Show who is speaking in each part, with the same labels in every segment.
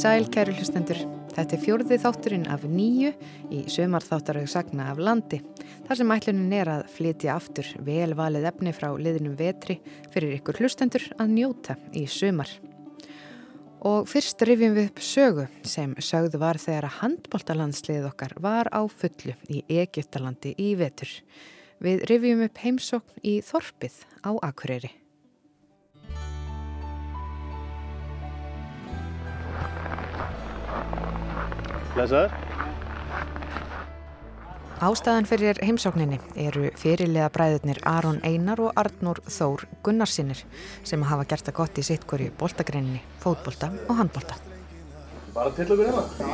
Speaker 1: sæl, kæru hlustendur. Þetta er fjórði þátturinn af nýju í sömarþáttarög sagna af landi. Þar sem ætlunin er að flytja aftur vel valið efni frá liðinum vetri fyrir ykkur hlustendur að njóta í sömar. Og fyrst rifjum við upp sögu sem sögðu var þegar að handbóltalandslið okkar var á fullu í Egyptalandi í vetur. Við rifjum upp heimsokn í Þorpið á Akureyri.
Speaker 2: Blesaður.
Speaker 1: Ástæðan fyrir heimsókninni eru fyrirlega bræðurnir Aron Einar og Arnur Þór Gunnarsinnir sem hafa gert það gott í sitt hverju boltagreininni, fótbolta og handbolta.
Speaker 2: Bara til okkur hérna.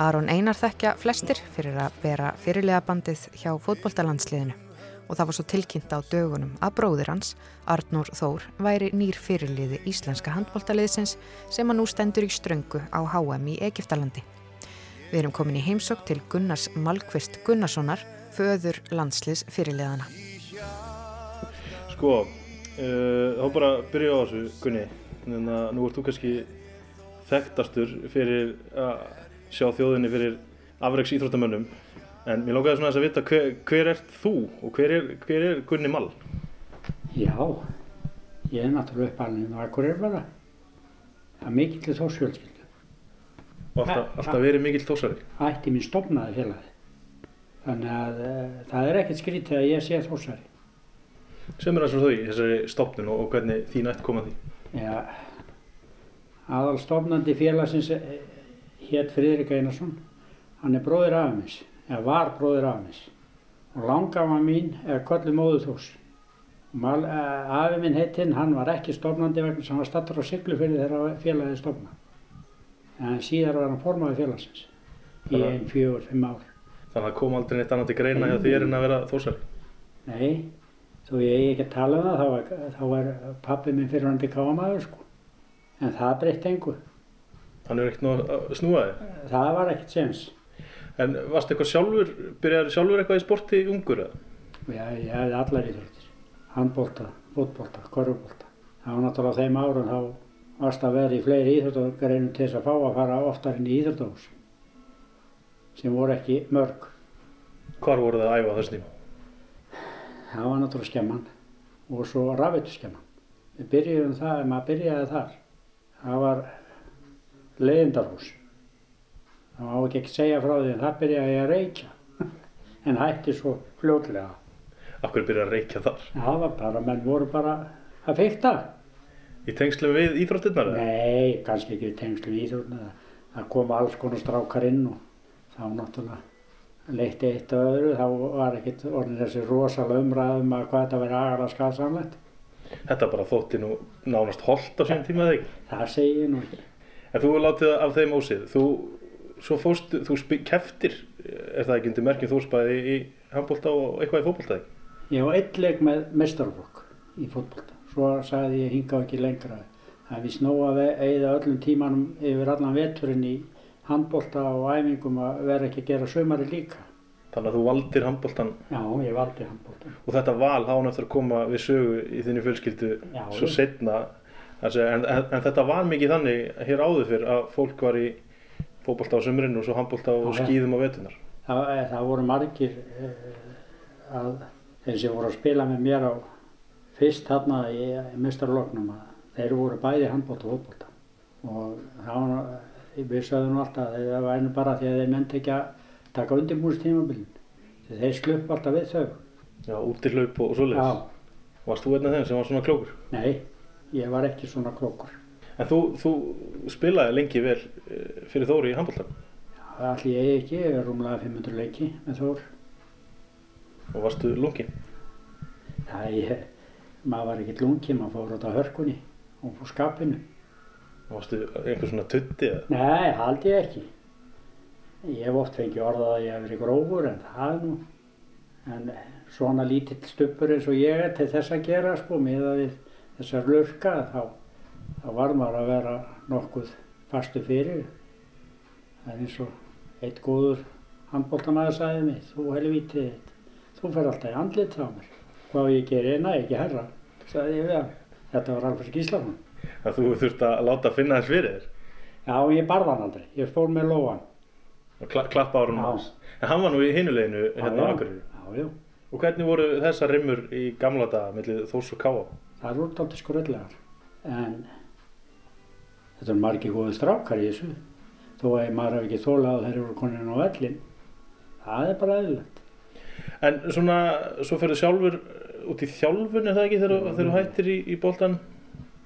Speaker 1: Aron Einar þekkja flestir fyrir að bera fyrirlega bandið hjá fótboltalandsliðinu og það var svo tilkynnt á dögunum að bróðir hans, Arnur Þór, væri nýr fyrirliði íslenska handbóltaliðsins sem að nú stendur í ströngu á HM í Egiptalandi. Við erum komin í heimsokk til Gunnars Malkvist Gunnarssonar, föður landsliðs fyrirliðana.
Speaker 2: Sko, uh, þá bara byrja á þessu, Gunni. Að nú ert þú kannski þekktastur fyrir að sjá þjóðinni fyrir afreiks íþróttamönnum. En mér lókaði svona þess að vita hver, hver ert þú og hver er, hver er Gunni Mall?
Speaker 3: Já, ég er náttúrulega uppalinn Akureyri bara. Það er mikill til þórsfjölskyldu.
Speaker 2: Og alltaf, alltaf verið mikill þósari.
Speaker 3: Ætti mín stopnaði félagi. Þannig að uh, það er ekkert skrítið að ég sé þórsari.
Speaker 2: Sem er það svo þau í þessari stopnun og, og hvernig þín ætti koma því?
Speaker 3: Já, aðal stopnandi félagsins hétt Friðrik Einarsson. Hann er bróðir afmins, eða var bróðir afmins. Og langafa mín er Þórs. Mal, uh, afi minn heitinn, hann var ekki stopnandi vegna sem var stattur á Siglufyrði þegar félagið stopnað. En síðar var hann formaði félagsins í
Speaker 2: Þannig að-
Speaker 3: einn, fjögur, fimm ár.
Speaker 2: Þannig að kom aldrei neitt annað til greina hjá þér en að vera þósari.
Speaker 3: Nei, þó ég eigi ekki að tala um það, þá var, þá var pappi minn fyrirhandi káamaður sko. En það breytti engu.
Speaker 2: Hann er ekkert nú að snúa þig.
Speaker 3: Það var ekkert sens.
Speaker 2: En varst eitthvað sjálfur, byrjaði sjálfur eitthvað í sporti ungur eða?
Speaker 3: Ég, ég hefði allar íþróttir. Handbólta, fótbólta, korfbólta. Það var náttúrulega þeim árum þá varst að vera í fleiri íþróttagreinum til þess að fá að fara oftar inn í íþróttahús. Sem voru ekki mörg.
Speaker 2: Hvar voru það að æfa á þessum tíma?
Speaker 3: Það var náttúrulega skemman og svo rafveitu skemman. Við byrjuðum það, maður byrjaði þar. Það var leiðindarhús. Það má ekki ekki segja frá því en það byrjaði að reykja. en hætti svo fljótlega.
Speaker 2: Af hverju byrjaði að reykja þar?
Speaker 3: Það var bara, menn voru bara að fykta.
Speaker 2: Í tengslum við íþróttirnar eða?
Speaker 3: Nei, kannski ekki við tengslu í Íþórna. Það koma alls konar strákar inn og þá náttúrulega leitti eitt og öðru. Þá var ekkert orðin þessi rosalega umræðum að hvað þetta verið agalega skadsamlegt.
Speaker 2: Þetta bara þótti nú nánast holt á sín tíma eða ekki?
Speaker 3: Það segi ég nú ekki.
Speaker 2: En þú látið af þeim ósið. Þú, svo fórstu, þú keftir, er það ekki undir merkjum þú spæði í handbólta og eitthvað í fótbólta?
Speaker 3: Ég var eitt leik með mestarflokk í fótbolta. Svo sagði ég hinga ekki lengra. Er við snóa að eigða öllum tímanum yfir allan veturinn í handbolta og æfingum að vera ekki að gera sömari líka.
Speaker 2: Þannig að þú valdir handbóltan
Speaker 3: Já, ég valdi handbolta.
Speaker 2: og þetta val hán eftir að koma við sögu í þinni fjölskyldu
Speaker 3: Já,
Speaker 2: svo
Speaker 3: já.
Speaker 2: setna. En, en, en þetta var mikið þannig hér áður fyrr að fólk var í fótbólta á sömurinn og svo handbólta
Speaker 3: já.
Speaker 2: skýðum á vetunar.
Speaker 3: Það, eh, það voru margir eh, að þeir sem voru að spila með mér á fyrst þarna í, í mestarloknum að þeir voru bæði handbólta og fótbolta og þá var- við sögðum nú alltaf að það var einu bara því að þeir ment ekki að taka undirbúinstímabilin þegar þeir slupp alltaf við þau
Speaker 2: Já, útihlaup og, og svoleiðis.
Speaker 3: Já,
Speaker 2: Varst þú einn af þeim sem var svona klókur?
Speaker 3: nei, ég var ekki svona klokkur
Speaker 2: En þú, þú spilaði lengi vel eh, fyrir Þóri í handbóltan
Speaker 3: Allir ég ekki, ég er rúmlega 500 leiki með Þór
Speaker 2: og varstu lungin.
Speaker 3: Það er, maður var ekki lungi, maður fór út á hörkunni og fór skapinu
Speaker 2: Og varstu einhver svona tutti eða?
Speaker 3: Nei, það held ég ekki. Ég hef oft fengið orðað að ég hef verið grófur en það nú. En svona lítill stuppur eins og ég er til þess að gera sko, miða við þessar lurka, þá, þá var maður að vera nokkuð fastu fyrir. Það er eins og eitt góður handbóltamæður sagði mig, þú helvítið þitt, þú fer alltaf í andlit á mér. Hvað á ég gerir, nei ekki herra, sagði ég við hann. Þetta var Alfred Gíslason.
Speaker 2: Að þú þurft að láta finna þess fyrir þér.
Speaker 3: Já, ég barða hann aldrei. Ég fór með lóan.
Speaker 2: Kla, klappa árunum
Speaker 3: Já.
Speaker 2: hans. En hann var nú í hinuleginu hérna á Akureyri.
Speaker 3: já, já.
Speaker 2: Og hvernig voru þessar rimmur í gamla daga mellið Þórs og Káa?
Speaker 3: Það er úrt aldrei skröldlegar. En þetta er margir góði strákar í þessu. Þó að maður hef ekki þólað að þeir eru konin á vellin. Það er bara eðlilegt.
Speaker 2: En svona, svo ferðu sjálfur út í þjálfun, er það ekki, þegar, þú hættir í, í boltan?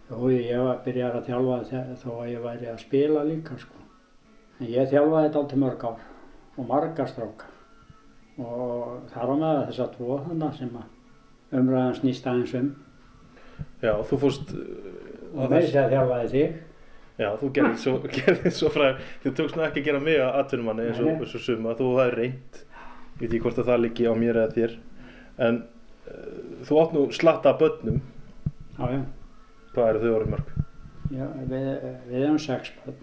Speaker 3: Jó, ég var að byrja að þjálfa þó að ég væri að spila líka, sko. En ég þjálfaði þetta alltaf mörg ár og marga stráka. Og þar á með þess að tvo þannig sem að umræðan snýst aðeins um.
Speaker 2: Já, þú fórst...
Speaker 3: Og með þess að þjálfaði þig.
Speaker 2: Já, þú gerðið svo, svo fræð, þú tókst nú ekki að gera mig að atvinnumanni eins og, eins og suma, þú það er reynd, ég veit ekki hvort að það liggi á mér eða þér, en uh, þú átt nú slatta börnum,
Speaker 3: Já, já.
Speaker 2: hvað eru þau orðið mörg?
Speaker 3: já við, við erum sex börn.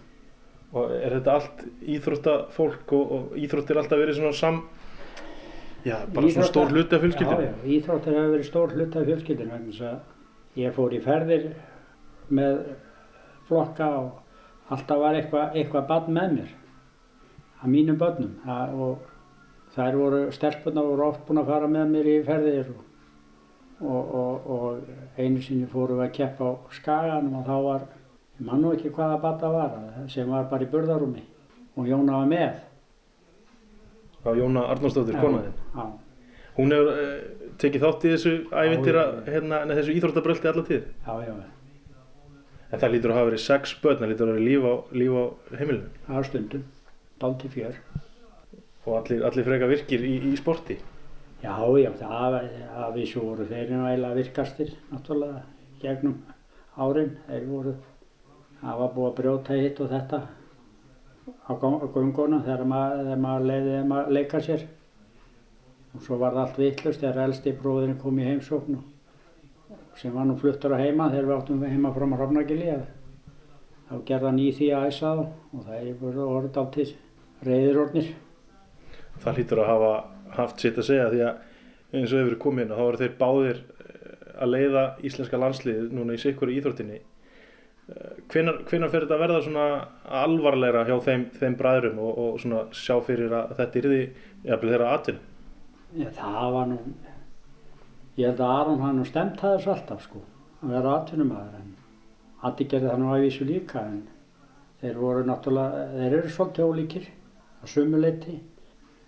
Speaker 2: Og er þetta allt íþróttafólk og, og íþróttir alltaf verið svona sam, já, bara svona stór hluti af fjölskyldinu?
Speaker 3: Já, já, íþróttir hefur verið stór hluti af fjölskyldinu ég fór í ferðir með flokka og alltaf var eitthvað eitthva barn með mér að mínum börnum það, og þær voru, stelpunar voru oft búin að fara með mér í ferðir og, og, og, og einu sinni fórum við að keppa á skaganum og þá var, ég man nú ekki hvaða barn það var, sem var bara í burðarúmi og Jóna var með
Speaker 2: Já, Jóna Arnórsdóttir, konaðinn.
Speaker 3: Já,
Speaker 2: Hún hefur uh, tekið þátt í þessu ævintýra,
Speaker 3: Já, já.
Speaker 2: hérna, þessu íþróttabröldi alla tíð.
Speaker 3: já, já,
Speaker 2: En það lítur að hafa verið sex börn, það lítur að hafa verið líf á, líf á heimilinu.
Speaker 3: það var stundum, dálítið fjör.
Speaker 2: Og allir, allir freka virkir í, í sporti.
Speaker 3: Já, já, það að við svo voru þeir nú eiginlega virkastir, náttúrulega, gegnum árin. Þeir voru, það var búið að brjóta hitt og þetta á gungunum þegar maður, þegar maður leiði þeim að leika sér. Og svo var það allt vittlust þegar elsti bróðurinn kom í heimsókn og- sem var nú fluttur að heima þegar við áttum heima frá Hrafnagili. Þá gerði hann í því að æsa þá og það er voru orðið áltið reyðirornir.
Speaker 2: Það lítur að hafa haft sitt að segja því að eins og hefur komið inn og þá eru þeir báðir eh, að leiða íslenska landsliðið núna í sikkur íþróttinni. Eh, Hvenær, hvenær fer þetta að verða svona alvarlegra hjá þeim, þeim bræðrum og, og svona sjá fyrir að þetta yrði jafnvel þeirra atvinn?
Speaker 3: Já, það var nú, ég held að Aron hann stemt það þessu alltaf sko, að vera atvinnumæður en Addi gerði það nú að vísu líka en þeir voru náttúrulega, þeir eru svolítið ólíkir að sumu leiti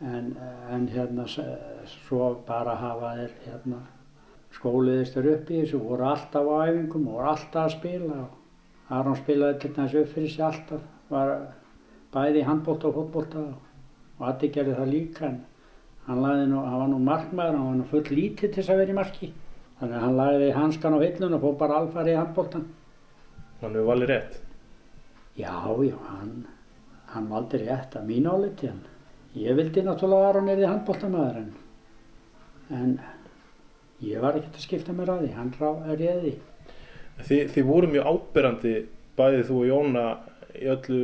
Speaker 3: en, en hérna svo bara hafa þeir hérna skóliðist þeir upp í þessu, voru alltaf á æfingum voru alltaf að spila og Aron spilaði til þess upp fyrir sig alltaf, var bæði handbólta og fótbólta og Addi gerði það líka en hann, nú, hann var nú markmaður, hann var nú full lítið til þess að vera í marki. Þannig að hann lagði hanskan á hillun og fór bara alfarið í handbóltan.
Speaker 2: Hann hefur valið rétt.
Speaker 3: Já, já, hann, hann valdi rétt að mínu áliti hann. Ég vildi náttúrulega að Aron er í handbóltamæður en, en ég var ekkert að skipta mér að því, hann er ég því.
Speaker 2: Þi, þið voru mjög áberandi bæðið þú og Jóna í öllu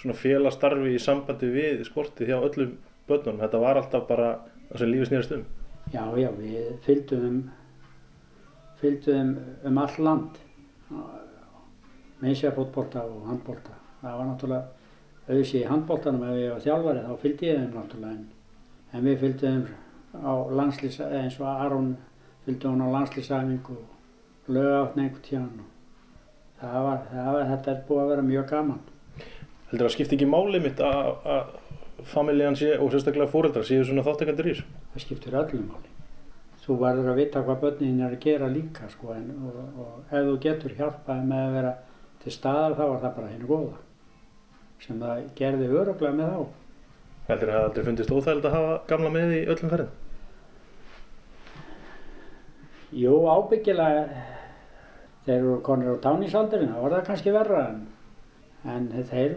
Speaker 2: svona félagstarfi í sambandi við sportið hjá öllum börnunum. Þetta var alltaf bara það sem lífið snýrast um.
Speaker 3: Já, já, við fylgdum um, fylgdum um all land, meðsja fótbolta og handbolta. Það var náttúrulega auðvitað í handboltanum ef ég var þjálfari þá fylgdi ég þeim náttúrulega en, en við fylgdum á landslýsa, eins og Aron fylgdi hún á landslýsæfingu og lögáttn einhvern tíðan og það var, það var, þetta er búið að vera mjög gaman.
Speaker 2: Heldur það skipti ekki máli mitt að að familjan sé og sérstaklega fóreldrar séu svona þáttakandur í þessu?
Speaker 3: Það skiptir öllum máli. Þú verður að vita hvað börnin er að gera líka sko en, og, og ef þú getur hjálpað með að vera til staðar þá var það bara henni góða sem það gerði öruglega með þá.
Speaker 2: Heldur það aldrei fundist óþægild að hafa gamla með í öllum ferðin?
Speaker 3: Jú, ábyggilega þeir eru konir á tánísaldurinn, þá var það kannski verra en, en þeir,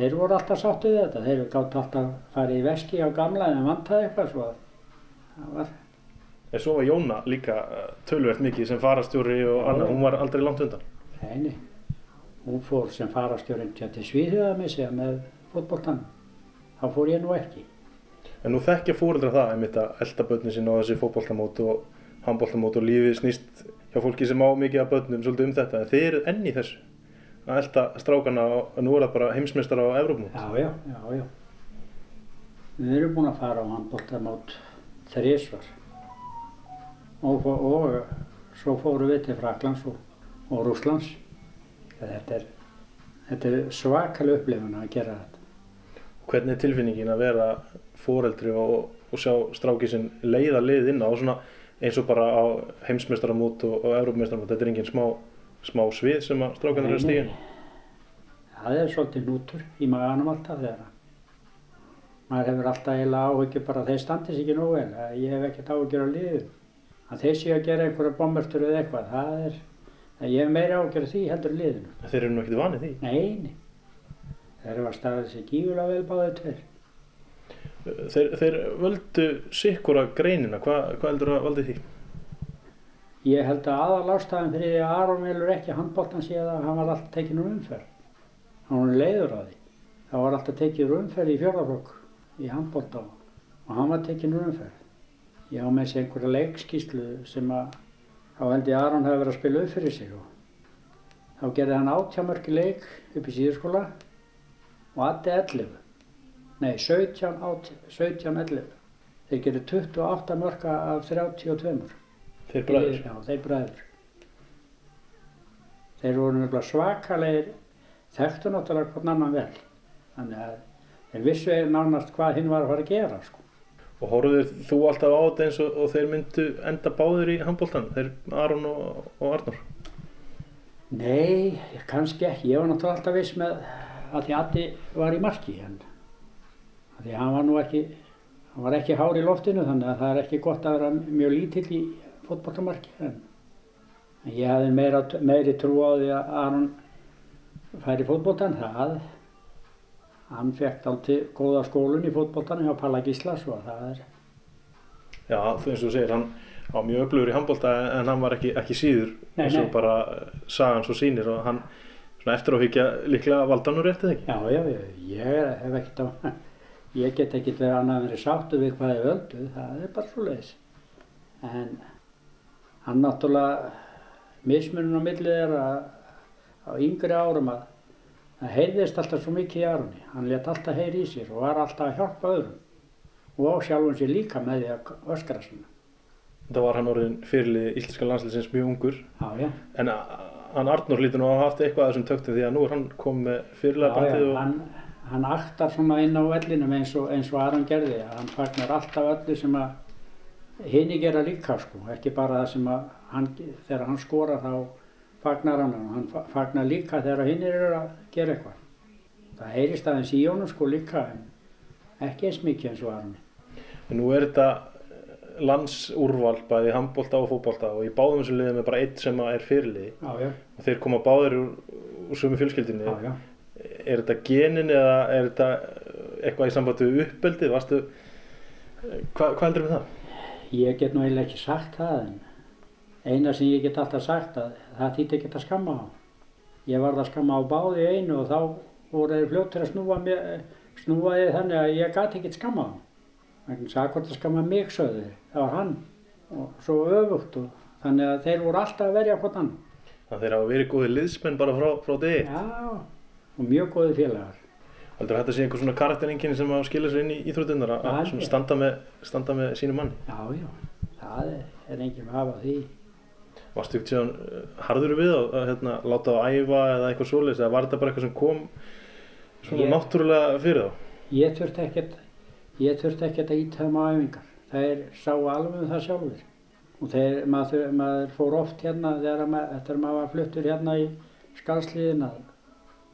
Speaker 3: þeir voru alltaf sáttið þetta. Þeir gátt alltaf farið í veski á gamla en vantaði eitthvað svo að það var
Speaker 2: En svo var Jóna líka eh, tölvert mikið sem farastjóri og annað, hún var aldrei langt undan.
Speaker 3: Nei, hún fór sem farastjórinn til til Svíðhjóða með fótboltan. Þá fór ég nú ekki.
Speaker 2: En nú þekkja fóreldrar það einmitt að elda börnin sinna á þessi fótboltamót og handboltamót og lífið snýst hjá fólki sem á mikið af börnum svolítið um þetta. En þeir eru enn í þessu að elda strákana og nú er það bara heimsmeistar á Evrópum.
Speaker 3: Já, já, já, já. Við erum búin að fara á handbóltamót þrísvar og, og, og svo fórum við til Fraklands og, og Rúslands. Þetta er, þetta er svakalega upplifun að gera þetta.
Speaker 2: Hvernig er tilfinningin að vera fóreldri og, sjá strákið sinn leiða lið inn á svona eins og bara á heimsmeistaramót og, Evrópmeistaramót. Þetta er engin smá, smá svið sem að strákanar eru að stígin.
Speaker 3: Það er svolítið nútur í maganum alltaf þegar maður hefur alltaf eiginlega áhugju bara að þeir standis ekki nú vel. Ég hef ekkert áhugjur á liðum. Að þeir séu að gera einhverja bombertur eða eitthvað, það er, að ég hef meira áhugjur af því heldur liðinu.
Speaker 2: Þeir eru nú ekkert vanið því.
Speaker 3: Nei, nei. Þeir eru að staða þessi gífulega vel báðið tveir.
Speaker 2: Þeir, þeir völdu sikkura greinina. Hva, hvað heldur að valdi því?
Speaker 3: Ég held að aðal ástæðan fyrir því að Aron velur ekki handbóltan sé að hann var alltaf tekinn úr umferð. Hann var leiður á því. Það var alltaf tekið úr umferð í fjörðarflokk í handbólta og hann var tekinn úr umferð. Ég á með þessi einhverja leikskíslu sem að þá held ég að Aron hefði verið að spila upp fyrir sig og þá gerði hann átjámörki leik upp í síðurskóla og addi 11. Nei, 17, 17 11. Þeir gerði 28 mörka af 32.
Speaker 2: Þeir bræður.
Speaker 3: Já, þeir bræður. Þeir voru nefnilega svakalegir, þekktu náttúrulega hvern annan vel. Þannig að þeir vissu eða nánast hvað hinn var að fara að gera. Sko.
Speaker 2: Og horfður þú alltaf á þetta eins og, og þeir myndu enda báðir í handbóltan, þeir Aron og, og Arnur?
Speaker 3: Nei, kannski ekki. Ég var náttúrulega alltaf viss með að því Addi var í marki. En því hann var nú ekki, hann var ekki hár í loftinu þannig að það er ekki gott að vera mjög lítill í fótballtamarki. En, ég hafði meira, meiri trú á því að Aron færi fótballtan. Það, hann fekk alltaf góða skólun í fótballtanum hjá Palla Gíslas og það er...
Speaker 2: Já, þú eins og segir, hann var mjög öflugur í handbólta en hann var ekki, ekki síður eins og bara sagan svo sýnir og hann svona eftir að higgja líklega valda nú réttið ekki.
Speaker 3: Já, já, já, ég hef ekkert á, ég get ekkert verið annað verið sáttu við hvað ég völdu, það er bara svo leiðis. En hann náttúrulega, mismunum á millið er að á yngri árum að það heyrðist alltaf svo mikið í Aroni. Hann let alltaf heyri í sér og var alltaf að hjálpa öðrum og á sjálfum sér líka með því að öskra svona.
Speaker 2: Það var hann orðin fyrirlið íslenska landsliðsins mjög ungur
Speaker 3: Já, já.
Speaker 2: en hann Arnur lítur nú að hafa haft eitthvað að þessum töktum því að nú er hann komið fyrirlega
Speaker 3: Já,
Speaker 2: bandið
Speaker 3: já,
Speaker 2: og
Speaker 3: hann, hann aktar svona inn á vellinum eins og, eins og Aron gerði. Hann fagnar alltaf öllu sem að hini gera líka sko. Ekki bara það sem að hann, þegar hann skora þá fagnar hann. og Hann fa- fagnar líka þegar hinn eru að gera eitthvað. Það heyrist aðeins í honum sko líka en ekki eins mikið eins og Aron.
Speaker 2: en nú er þetta landsúrval bæði handbólta og fótbólta og í báðum þessum liðum er bara eitt sem er
Speaker 3: já,
Speaker 2: og þeir koma báðir úr, úr sömu fjölskyldinni
Speaker 3: já, já.
Speaker 2: er þetta genin eða er þetta eitthvað í sambandi við uppeldið varstu Hva, hvað heldur við það?
Speaker 3: Ég get nú eiginlega ekki sagt það en eina sem ég get alltaf sagt að það þýtti ekki að skamma á. Ég varð að skamma á báði einu og þá voru þeir fljóttir að snúa, snúa þið þannig að ég gati ekkert skamma á. Þannig að það hvort að skamma mig þeir, það var hann og svo öfugt og þannig að þeir voru alltaf að verja hvort hann.
Speaker 2: Það þeir hafa verið góði liðsmenn bara frá, frá degi
Speaker 3: Já, og mjög góði félagar.
Speaker 2: Heldur þetta sé einhver svona karakterenginni sem að skilja sér inn í íþróttinnar að standa með, standa með sínu manni
Speaker 3: Já, já, það er, er enginn að hafa því.
Speaker 2: Varstu ekkert síðan uh, harður við að, að hérna, láta á æfa eða eitthvað svoleiðis eða var þetta bara eitthvað sem kom svona
Speaker 3: Ég-
Speaker 2: náttúrulega fyrir þá?
Speaker 3: Ég þurfti ekkert, ég þurfti ekkert að íta þeim á æfingar. Þeir sáu alveg um það sjálfur. Og þeir, maður, maður fór oft hérna, þegar maður, maður var fluttur hérna í skalsliðina,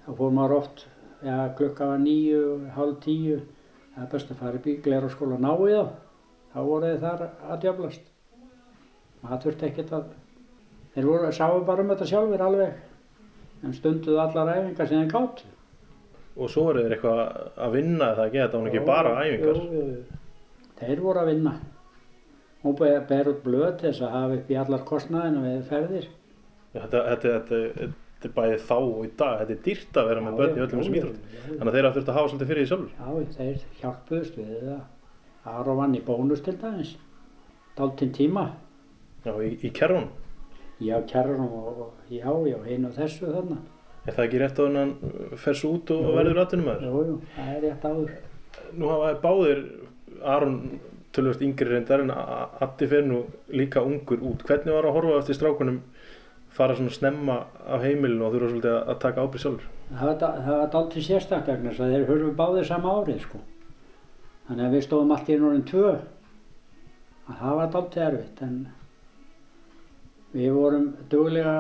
Speaker 3: þá fór maður oft, já, klukka var nýju, hálf tíu, það er best að fara í gleraskóla ná í þá. Þá voru þeir þar að djöflast. Maður þurfti ekkert að, þeir voru, sáu bara um þetta sjálfur alveg, en stunduðu allar æfingar sem þeir gáttu.
Speaker 2: Og svo eru þeir eitthvað að vinna eða ekki, þetta var ekki bara æfingar.
Speaker 3: Jú, jú. Þeir voru að vinna. Ber, ber út blöð til þess að hafa upp í allar kostnaðinu við ferðir.
Speaker 2: Þetta, þetta, þetta, þetta er bæði þá og í dag, þetta er dýrt að vera með börn í öllum þessum íþróttum. Þannig að þeir hafa þurft að hafa svolítið fyrir því sjálfur.
Speaker 3: Já, þeir hjálpuðust við það. Aron vann í bónus til dagins. Dáltinn tíma.
Speaker 2: Já, í, í kerrun.
Speaker 3: Já, kærrum og, og já, já, einu og þessu þarna.
Speaker 2: Er það ekki rétt á hann hann fer svo út og
Speaker 3: Jú.
Speaker 2: verður atvinnum maður?
Speaker 3: Jú, jú, það er rétt áður.
Speaker 2: Nú hafa þið báðir Aron tölvöld yngri reyndar en A- Addi fer nú líka ungur út. Hvernig var að horfa eftir strákunum fara svona snemma af heimilinu og þurfa svolítið að- taka ábyrgð sjálfur?
Speaker 3: Það var, sérstakt vegna þess að þeir hörfum báðir sama árið sko. Þannig að við stóðum allt í núrin tvö. Að það var dálítið erfitt en við vorum duglega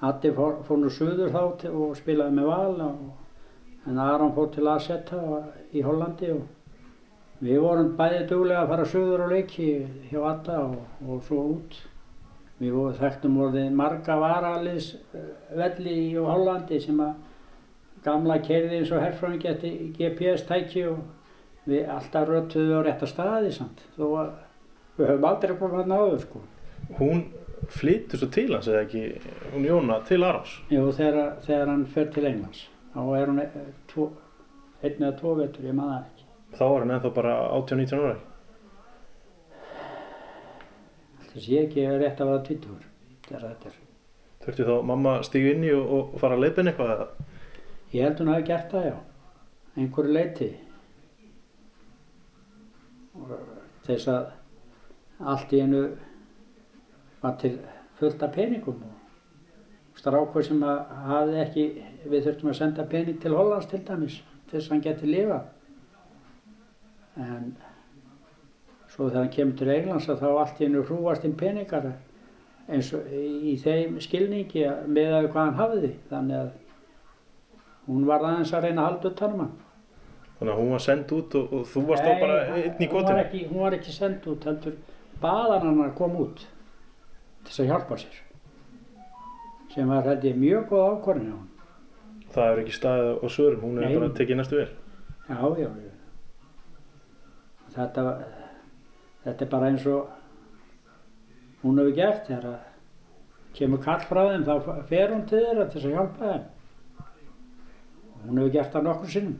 Speaker 3: Addi fór, fór nú suður þá og spilaði með val og, en Aron fór til Asetta í Hollandi og við vorum bæði duglega að fara suður og leiki hjá Adda og, og svo út. Við þekktum orðið marga varaliðs velli í Hollandi sem að gamla kerði eins og herfröðing geti GPS tæki og við alltaf rötuðu á rétta staði samt þó að við höfum aldrei komið að náðu sko.
Speaker 2: Hún flytur svo til hans eða ekki, hún Jóna, til Arons.
Speaker 3: Jú, þegar, þegar hann fer til Englands þá er hún eh, einn eða tvo vetur, ég maður það ekki.
Speaker 2: Þá var hann ennþá bara 18-19 ára.
Speaker 3: Þess ég ekki er rétt að vera tvittur þegar þetta er.
Speaker 2: Þurfti þá mamma stígu inn í og, og fara að leipa inn eitthvað?
Speaker 3: Ég held hún hafi gert það já, einhverju leiti. Þess að allt í einu var til fullt af peningum og strákur sem að hafði ekki, við þurftum að senda pening til Hollands til dæmis, þess að hann geti lifa. En svo þegar hann kemur til Englands að þá allt í einu hrúast inn peningar eins og í þeim skilningi að með að hvað hann hafði. Þannig að hún var aðeins að reyna að halda utanum hann.
Speaker 2: Þannig að hún var send út og, og þú varst þá bara
Speaker 3: Nei,
Speaker 2: einn í gotinu.
Speaker 3: ekki, hún var ekki send út, heldur baðan hann að koma út til þess að hjálpa sér. Sem var held ég mjög góð ákvörðin á hann.
Speaker 2: Það er ekki staðið á svörum, hún er
Speaker 3: Nei.
Speaker 2: bara tekið næstu vel.
Speaker 3: Já, já, já. Þetta, var- þetta er bara eins og hún hefur gert þegar að kemur kall frá þeim þá fer hún til þeirra til þess að hjálpa þeim. Hún hefur gert það nokkur sinnum.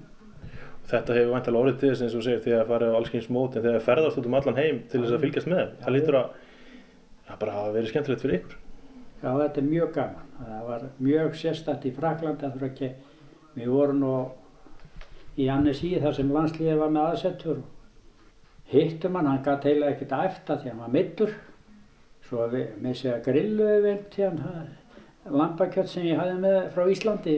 Speaker 2: Þetta hefur vantilega orðið til þess eins og segir því að fara á allskyns mót en þegar þið ferðast út um allan heim til þess að fylgjast með þeim. Það lítur að það bara hafa verið skemmtilegt fyrir ykkur.
Speaker 3: Já, þetta er mjög gaman. Það var mjög sérstætt í ekki, við vorum nú í Annesí þar sem landsliðið var með aðsettur. Hittum hann, hann gæti eiginlega ekkert að efta því hann var middur. Svo við, með sig að grilluðu við til hann lambakjött sem ég hafði með frá Íslandi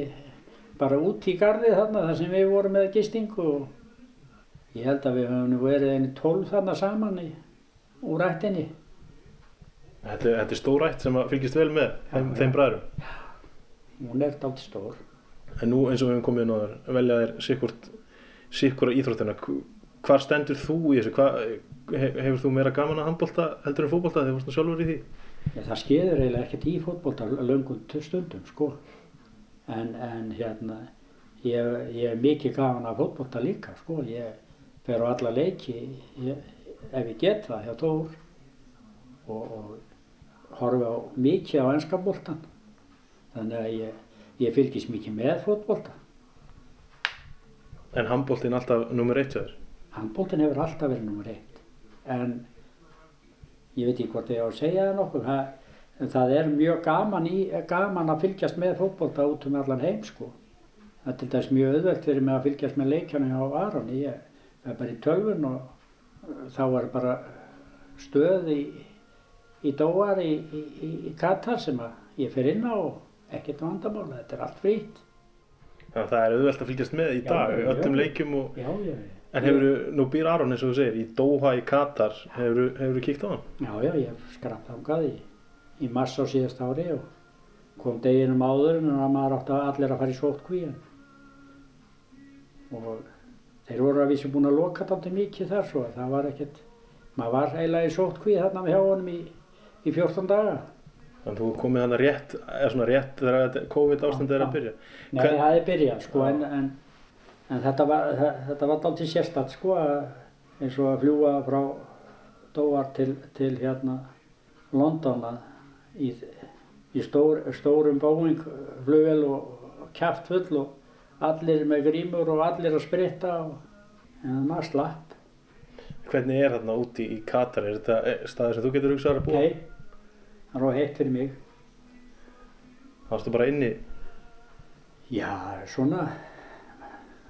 Speaker 3: bara út í gardið þarna þar sem við vorum með gistingu og ég held að við höfum verið einu tólf þarna saman í, úr ættinni.
Speaker 2: Þetta, þetta er stórætt sem að fylgjast vel með þeim,
Speaker 3: Já,
Speaker 2: þeim
Speaker 3: já.
Speaker 2: bræðurum.
Speaker 3: Hún er dátt stór.
Speaker 2: En nú eins og við hefum komið inn á þar, velja þér sikkurt, sikkura íþróttina. Hv- Hvar stendur þú í þessu? Hva, he- hefur þú meira gaman að handbolta heldur en fótbolta þegar þú varst sjálfur í því?
Speaker 3: Já, það skeður eiginlega ekkert í fótbolta löngum stundum, sko. En, en hérna, ég, ég er mikið gaman af fótbolta líka, sko. Ég fer á alla leiki, ég, ef ég get það, hjá Tór. Og, og horfi á mikið á enska boltan. Þannig að ég, ég fylgist mikið með fótbolta.
Speaker 2: En handboltin alltaf nummer eitt þér.
Speaker 3: Handboltin hefur alltaf verið nummer eitt. En ég veit ekki hvort ég á að segja það nokkuð. En það er mjög gaman, í, gaman að fylgjast með fótbolta út um allan heim sko. Það er til dæs mjög auðvelt fyrir mig að fylgjast með leikjana á Aron. Ég er bara í tölvun og uh, þá er bara stöð í, í Dóar í, í, Katar sem að ég fer inn á og ekkert vandamála. Þetta er allt frýtt.
Speaker 2: Að það er auðvelt að fylgjast með í
Speaker 3: Já,
Speaker 2: dag,
Speaker 3: já,
Speaker 2: öllum
Speaker 3: já.
Speaker 2: leikjum og...
Speaker 3: Já, já, já.
Speaker 2: En hefur nú býr Aron eins og þú segir, í Doha í Katar, hefur þú kíkt á hann?
Speaker 3: Já, já, ég skrapp þangað í, í mars á síðast ári og kom deginum áður en að maður átti að allir að fara í sótkví en og þeir voru að vísu búin að loka þátti mikið þar svo að það var ekkert maður var eiginlega í sótkví þarna hjá honum í, í 14 daga
Speaker 2: Þannig að þú komið hann rétt, eða svona rétt þegar COVID ástandið er að byrja.
Speaker 3: Nei,
Speaker 2: Hvern-
Speaker 3: það er byrjað sko en, en, en þetta var, þetta var dálítið sérstætt sko eins og að fljúa frá Dóar til, til hérna London að í, í stór, stórum Boeing flugvel og, kjaft full og allir með grímur og allir að spritta og, en maður slapp.
Speaker 2: Hvernig er þarna úti í Katar? Er þetta eh, staður sem þú getur hugsað að búa?
Speaker 3: Nei, það var heitt fyrir mig.
Speaker 2: Það varstu bara inni.
Speaker 3: Já, svona,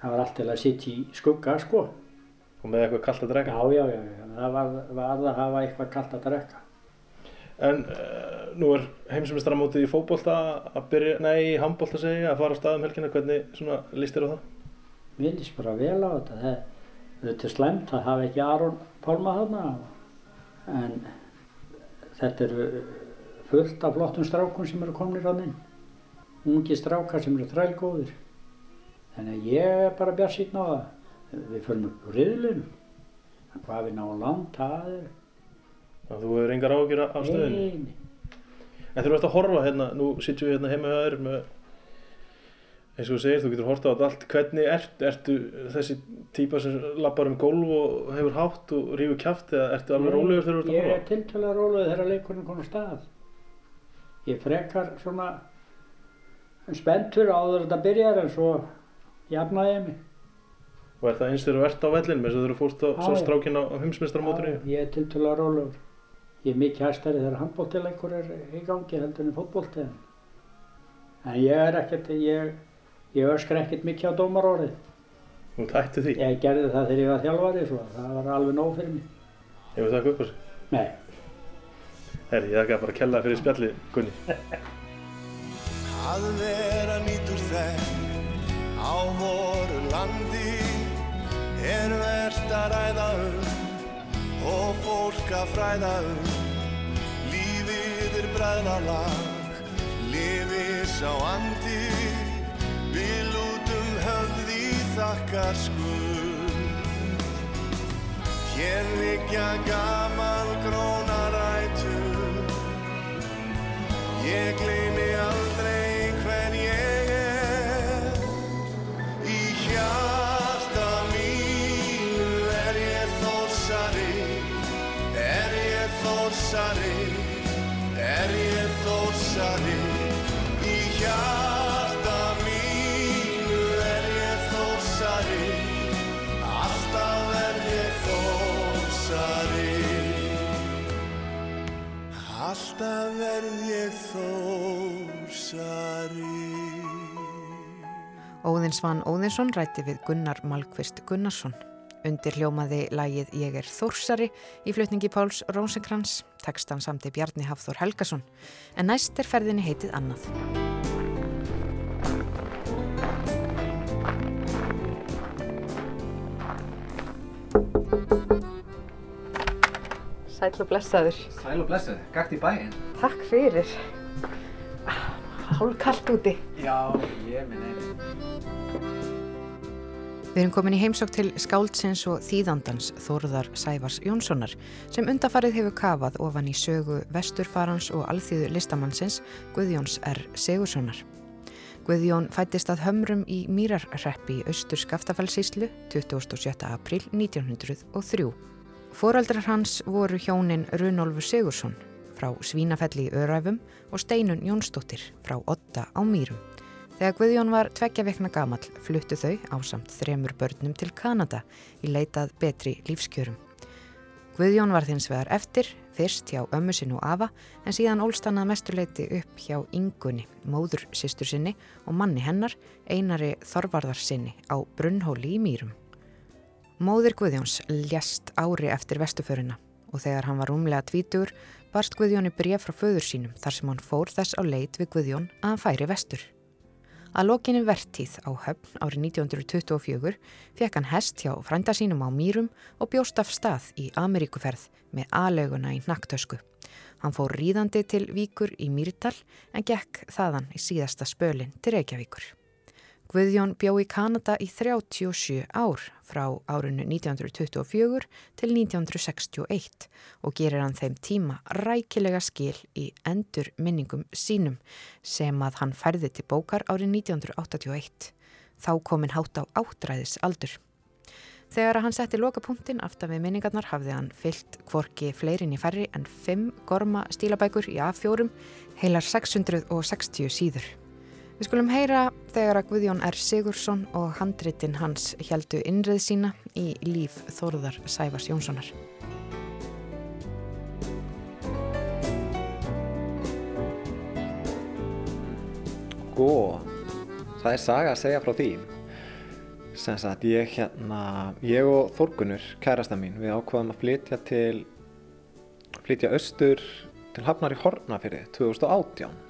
Speaker 3: það var alltaf að sitja í skugga, sko.
Speaker 2: Og með eitthvað kallt að drekka?
Speaker 3: Já, já, já, já. það var, var að hafa eitthvað kallt að drekka.
Speaker 2: En uh, nú er heimsumistaramótið í fókbólta að byrja, nei, í handbólta segja, að fara á staðum helgina. Hvernig svona líst þér á það?
Speaker 3: Mér líst bara vel á þetta. Það, þetta er slemt að hafa ekki Aron Pálma þarna. En þetta eru fullt af flottum strákum sem eru komnir á þinn. Ungi strákar sem eru þrælgóðir. Þannig að ég er bara bjart síðan á það. Við förum upp úr riðlunum. Hvað við náum langt, það er...
Speaker 2: Þannig að þú hefur engar ágjur af stöðinu?
Speaker 3: Nei,
Speaker 2: En þegar þú ert að horfa hérna, nú sitjum við hérna heima þér með, eins og þú segir, þú getur horta á allt. Hvernig ert, ertu þessi típa sem lappar um gólf og hefur hátt og rífur kjáft eða ertu alveg rólegur þegar þú ert að
Speaker 3: Ég er
Speaker 2: horfa?
Speaker 3: tiltölulega rólegur þegar leikurinn á stað. Ég frekar svona spenntur áður en þetta byrjar en svo jafnaði ég mig.
Speaker 2: Og er það eins þegar þú ert á vellinum eins og þú fórst á strákinn á heimsmeistaramótinu?
Speaker 3: Já, Ég er tiltölulega rólegur. Ég er mikið hæstari þegar handbóltileikur er í gangi heldur en fótbólti. En ég er ekkert, ég, ég öskra ekkert mikið á dómarórið.
Speaker 2: Þú tætti því?
Speaker 3: Ég gerði það þegar ég var þjálfari svo það var alveg nóg fyrir mig.
Speaker 2: Hefur það ekki upp á sig?
Speaker 3: Nei,
Speaker 2: Herri, ég þakka bara að kella fyrir spjalli, Gunni.
Speaker 4: Á voru landi er verðt að ræða um og fólk að fræða um. Lífið er bræðralag, lifið sá andi. Við lútum höfði þakkar skuld Hér liggja gamal grónarætur Ég gleymi aldrei Er ég þórsari Í hjarta mínu. Er ég þórsari Alltaf er ég þórsari Alltaf verð ég þórsari
Speaker 1: Óðinsvann Óðinsson rætti við Gunnar Malkvist Gunnarsson. Undir hljómaði lagið Ég er Þórsari í flutningi Páls Rónsenkrans, tekstan samti Bjarni Hafþór Helgason, en næst er ferðinni heitið annað. Sæl og blessaður.
Speaker 5: Sæl og blessuð, gakt í bæinn.
Speaker 1: Takk fyrir. Hálf kallt úti.
Speaker 5: Já, ég minn einu.
Speaker 1: Við erum komin í heimsók til skáldsins og þýðandans Þórðar Sævars Jónssonar sem undafarið hefur kafað ofan í sögu vesturfarans og alþýðu listamannsins Guðjóns R. Sigurssonar. Guðjón fættist að hömrum í Mýrarreppi í austur Skaftafellsíslu 27. april 1903. Fóraldrar hans voru hjónin Runolfur Sigursson frá Svínafelli í Öræfum og Steinun Jónsdóttir frá Otta á Mýrum. Þegar Guðjón var tveggja vekna gamall fluttu þau á samt þremur börnum til Kanada í leitað betri lífskjörum. Guðjón var þins vegar eftir, fyrst hjá ömmu sinn og afa en síðan ólst hann að mestuleiti upp hjá Ingunni, móður sýstur sinni og manni hennar, einari Þorvarðar sinni á Brunnhóli í Mýrum. Móðir Guðjóns ljast ári eftir vestuföruna og þegar hann var rúmlega tvítur barst Guðjóni bref frá föður sínum þar sem hann fór þess á leit við Guðjón að hann færi vestur. Að lokinni vertíð á höfn árið 1924 fekk hann hest hjá frænda sínum á Mýrum og bjóst af stað í Ameríkuferð með aðleguna í nakktösku. Hann fór ríðandi til Víkur í Mýrdal en gekk þaðan í síðasta spölin til Reykjavíkur. Guðjón bjó í Kanada í 37 ár frá árinu 1924 til 1961 og gerir hann þeim tíma rækilega skil í endur minningum sínum sem að hann færði til bókar árið 1981. Þá kominn hátt á áttræðis aldur. Þegar hann setti lokapunktin aftan við minningarnar hafði hann fyllt kvorki fleirin í færri en 5 gorma stílabækur í A4, heilar 660 síður. Við skulum heyra þegar að Guðjón R. Sigursson og handritin hans heldu innrið sína í líf Þóruðar Sævars Jónssonar.
Speaker 5: Sko,
Speaker 6: það er saga að segja frá því ég hérna ég og Þorgunur, kærasta mín við ákvaðum að flytja til flytja austur til Hafnar í Hortnafyrði 2018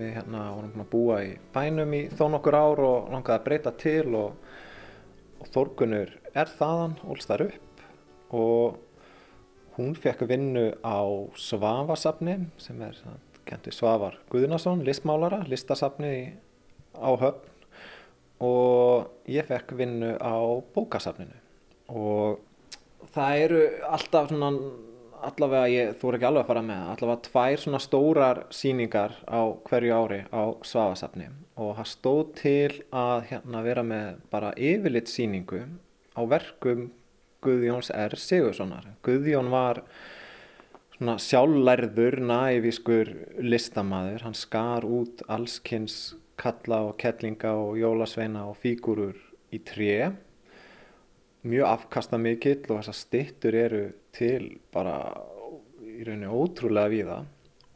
Speaker 6: við hérna vorum búin að búa í bænum í þó nokkur ár og langaði að breyta til og, og Þorgunur er þaðan, ólst þar upp. Og hún fekk vinnu á Svavasafni sem er kentu Svavar Guðnason, listmálara, listasafni á höfn. Og ég fekk vinnu á bókasafninu. Og það eru alltaf svona allavega ég, þú er ekki alveg að fara með allavega tvær svona stórar síningar á hverju ári á Svavasafni og það stóð til að hérna vera með bara yfirlit síningu á verkum Guðjóns R. Sigurssonar. Guðjón var svona sjálflærður, nævískur listamaður. Hann skar út allskins kalla og kettlinga og jólasveina og fígúrur í tré. Mjög afkastamikill og þessar styttur eru til bara í rauninni ótrúlega víða.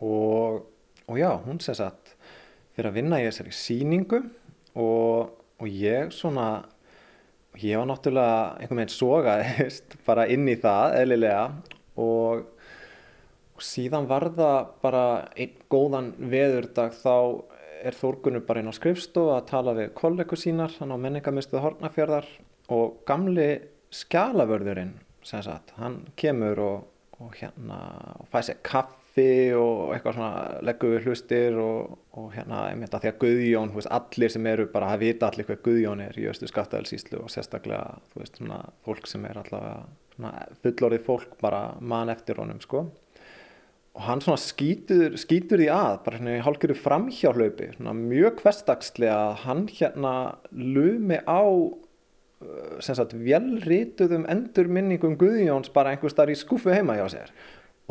Speaker 6: Og, og já, hún sem sagt fyrir að vinna í þessari sýningu og, og ég svona ég var náttúrulega einhvern veginn sogaðist bara inn í það eðlilega og, og síðan var það bara einn góðan veðurdag þá er Þórgunur bara inn á skrifstofu að tala við kollegur sínar hann á menningamistuð Hortnafjörðar og gamli skjalavörðurinn sem sagt, hann kemur og, og hérna og fæ sér kaffi og eitthvað svona leggur við hlustir og, og hérna einmitt að því að Guðjón, veist, allir sem eru bara að vita allir hvað Guðjón er í östu skaftæðalsíslu og sérstaklega, þú veist, svona fólk sem er allavega fullorðið fólk bara mann eftir honum, sko. Og hann svona skýtur, skýtur því að bara hérna í hálfgerðu framhjálaupi svona mjög hverstagslega að hann hérna lumi á sem sagt velrituðum endurminningum Guðjóns bara einhvers þar í skúfu heima hjá sér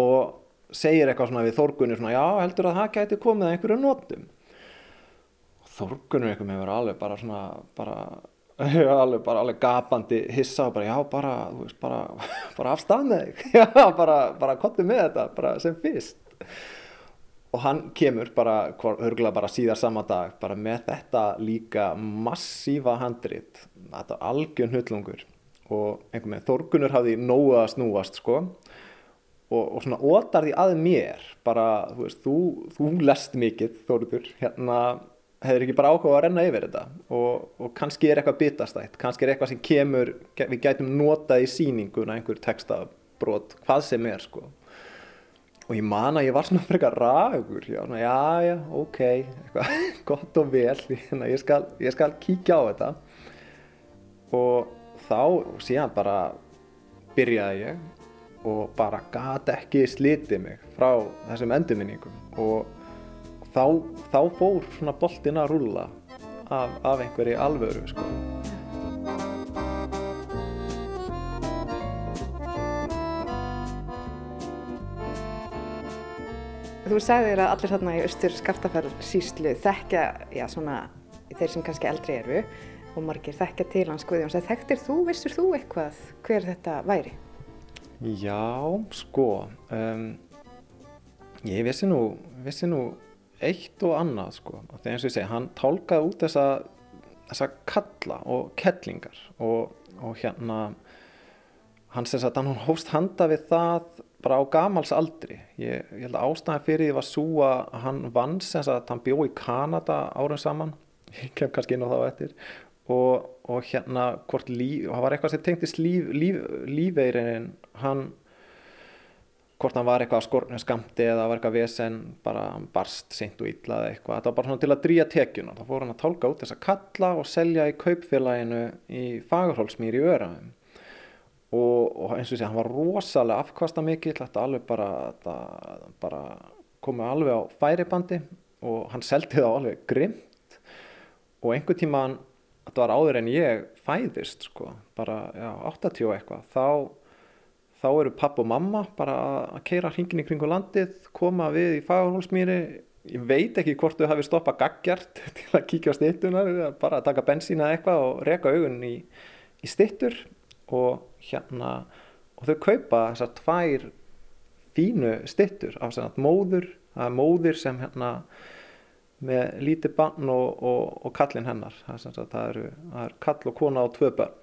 Speaker 6: og segir eitthvað svona við Þórgunni svona já heldur að það gæti komið að einhverju notum. Þórgunni einhverjum hefur alveg bara svona bara alveg, bara alveg gapandi hissa og bara já bara, veist, bara, bara afstað með þig. Já bara, bara kottu með þetta sem fyrst og hann kemur bara hörgulega bara síðar sama dag bara með þetta líka massífa handrit. Þetta algjörn hullungur og einhvern veginn Þórgunur hafði nógu að snúast sko. Og, og svona ótar því að mér bara, þú veist, þú, þú lest mikið Þórður, hérna hefur ekki bara áhuga að renna yfir þetta? Og, og kannski er eitthvað bitastætt, kannski er eitthvað sem kemur, við gætum notað í sýninguna einhver textabrót, hvað sem er sko og ég man að ég var svona frekar ragur já, já, já, ok eitthvað, gott og vel. Hérna, ég, skal, ég skal kíkja á þetta. Og þá síðan bara byrjaði ég og bara gat ekki slitið mig frá þessum endurminningum. Og þá, þá fór svona boltin að rúlla af, af einhverju alvöru sko.
Speaker 1: Þú sagðir að allir þarna í austur skaftafell síslu þekkja, já svona, þeir sem kannski eldri eru og margir þekkja til hans Guðjóns. Þekktir þú, vissur þú eitthvað hver þetta væri?
Speaker 6: Já, sko, um, ég vissi nú, vissi nú eitt og annað, sko. Þegar eins og ég segi, hann tálkaði út þessa, þessa kalla og kettlingar og, og hérna, hann sem sagt, hann hófst handa við það bara á gamals aldri. Ég, ég held að ástæðan fyrir því var svo að hann vann sem sagt, hann bjó í Kanada árum saman, ég kem kannski inn á það á eftir, og, og hérna hvort líf, og það var eitthvað sem tengdist líf, líf, lífeirinn hann hvort hann var eitthvað skornu skamti eða var eitthvað vesen bara barst seint og illa eða eitthvað. Þetta var bara svona til að drýja tekjuna. Þá fór hann að tálka út þessa kalla og selja í kaupfélaginu í Fagurhólsmýr í Öraðum og, og eins og sé hann var rosalega afkvasta mikill þetta alveg bara, þetta, bara komið alveg á færibandi og hann seldi það alveg grimt og einhver tíma hann þetta var áður en ég fæðist sko, bara já, 80 og eitthvað þá, þá eru papp og mamma bara að keira hringin í kringu landið koma við í fagurhólsmýri. Ég veit ekki hvort þau hafi stoppað gaggjart til að kíkja á stittunar bara að taka bensína eitthvað og reka augun í, í stittur og hérna og þau kaupa þessar tvær fínu stittur af svona móður, það er móður sem hérna með lítið bann og, og, og kallinn hennar. Það er, það, eru, það er kall og kona og tvö börn.